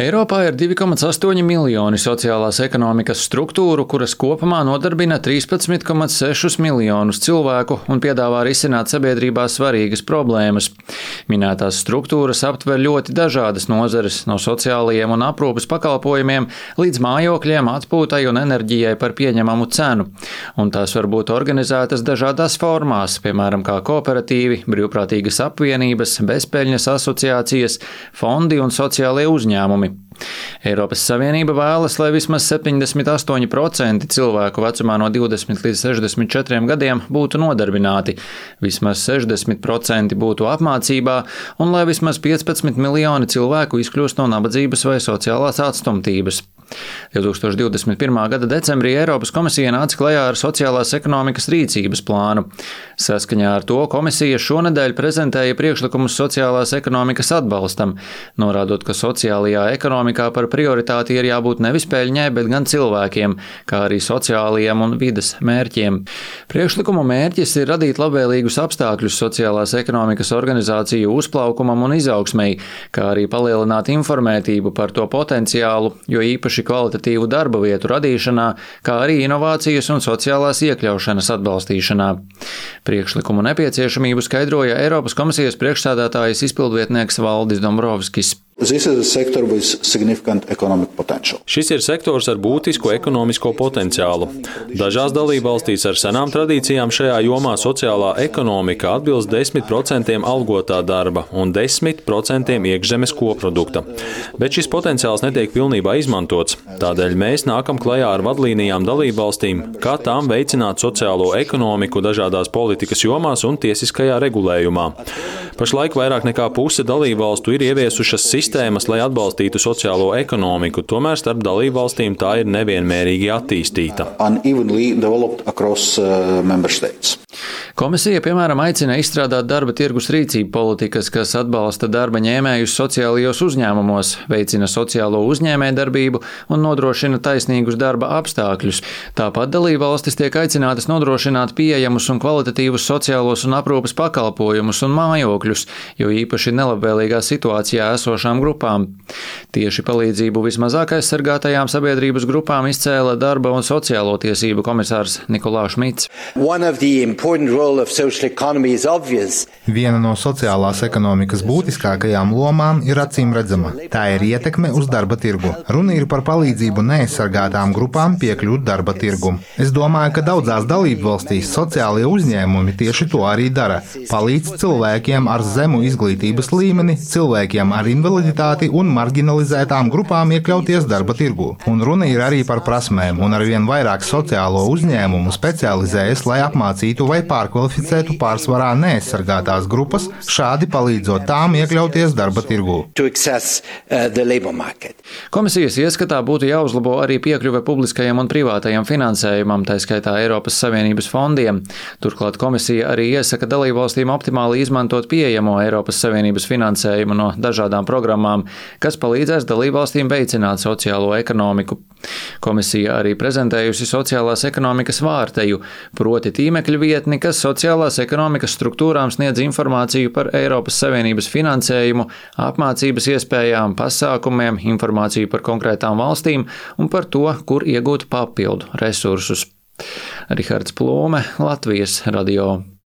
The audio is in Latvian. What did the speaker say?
Eiropā ir 2,8 miljoni sociālās ekonomikas struktūru, kuras kopumā nodarbina 13,6 miljonus cilvēku un piedāvā risināt sabiedrībā svarīgas problēmas. Minētās struktūras aptver ļoti dažādas nozares, no sociālajiem un aprūpas pakalpojumiem līdz mājokļiem, atpūtai un enerģijai par pieņemamu cenu. Un tās var būt organizētas dažādās formās, piemēram, kā kooperatīvi, brīvprātīgas apvienības, bezpeļņas asociācijas, fondi un sociālie uzņēmumi. Eiropas Savienība vēlas, lai vismaz 78% cilvēku vecumā no 20 līdz 64 gadiem būtu nodarbināti, vismaz 60% būtu apmācībā un lai vismaz 15 miljoni cilvēku izkļūst no nabadzības vai sociālās atstumtības. 2021. gada decembrī Eiropas komisija nāca klajā ar sociālās ekonomikas rīcības plānu. Saskaņā ar to komisija šonadēļ prezentēja priekšlikumus sociālās ekonomikas atbalstam, norādot, ka sociālajā ekonomikā par prioritāti ir jābūt nevis peļņai, bet gan cilvēkiem, kā arī sociālajiem un vidas mērķiem. Priekšlikumu mērķis ir radīt labvēlīgus apstākļus sociālās ekonomikas organizāciju uzplaukumam un izaugsmai, kā arī palielināt informētību par to potenciālu, jo īpaši īpaši kvalitatīvu darba vietu radīšanā, kā arī inovācijas un sociālās iekļaušanas atbalstīšanā. Priekšlikumu nepieciešamību skaidroja Eiropas komisijas priekšsādātājas izpildvietnieks Valdis Dombrovskis. Šis ir sektors ar būtisku ekonomisko potenciālu. Dažās dalībvalstīs ar senām tradīcijām šajā jomā sociālā ekonomika atbilst 10% algotā darba un 10% iekšzemes koprodukta. Bet šis potenciāls netiek pilnībā izmantots. Tādēļ mēs nākam klajā ar vadlīnijām dalībvalstīm, kā tām veicināt sociālo ekonomiku dažādās politikas jomās un tiesiskajā regulējumā. Pašlaik vairāk nekā puse dalībvalstu ir ieviesušas sistēmas, lai atbalstītu sociālo ekonomiku, tomēr starp dalībvalstīm tā ir nevienmērīgi attīstīta. Komisija, piemēram, aicina izstrādāt darba tirgus rīcību politikas, kas atbalsta darba ņēmējus sociālajos uzņēmumos, veicina sociālo uzņēmējdarbību un nodrošina taisnīgus darba apstākļus. Tāpat dalībvalstis tiek aicinātas nodrošināt pieejamus un kvalitatīvus sociālos un aprūpas pakalpojumus un mājokļus, jo īpaši nelabvēlīgā situācijā esošām grupām. Tieši palīdzību vismazāk aizsargātajām sabiedrības grupām izcēla darba un sociālo tiesību komisārs Nikolā Šmits. Viena no sociālās ekonomikas būtiskākajām lomām ir acīm redzama. Tā ir ietekme uz darba tirgu. Runa ir par palīdzību neaizsargātām grupām piekļūt darba tirgu. Es domāju, ka daudzās dalību valstīs sociālie uzņēmumi tieši to arī dara. Palīdz cilvēkiem ar zemu izglītības līmeni, cilvēkiem ar invaliditāti un marginalizētām grupām iekļauties darba tirgu. Un runa ir arī par prasmēm, un arvien vairāk sociālo uzņēmumu specializējas, lai apmācītu vai pārkvalificētu pārsvarā neaizsargātās grupas, šādi palīdzot tām iekļauties darba tirgū. Komisijas ieskatā būtu jāuzlabo arī piekļuve publiskajam un privātajam finansējumam, tā skaitā Eiropas Savienības fondiem. Turklāt komisija arī iesaka dalībvalstīm optimāli izmantot pieejamo Eiropas Savienības finansējumu no dažādām programmām, kas palīdzēs dalībvalstīm veicināt sociālo ekonomiku. Komisija arī prezentējusi sociālās ekonomikas vārteju, proti tīmekļa vietni, kas sociālās ekonomikas struktūrām sniedz informāciju par Eiropas Savienības finansējumu, apmācības iespējām, pasākumiem, informāciju par konkrētām valstīm un par to, kur iegūt papildu resursus. Rihards Plūme, Latvijas radio.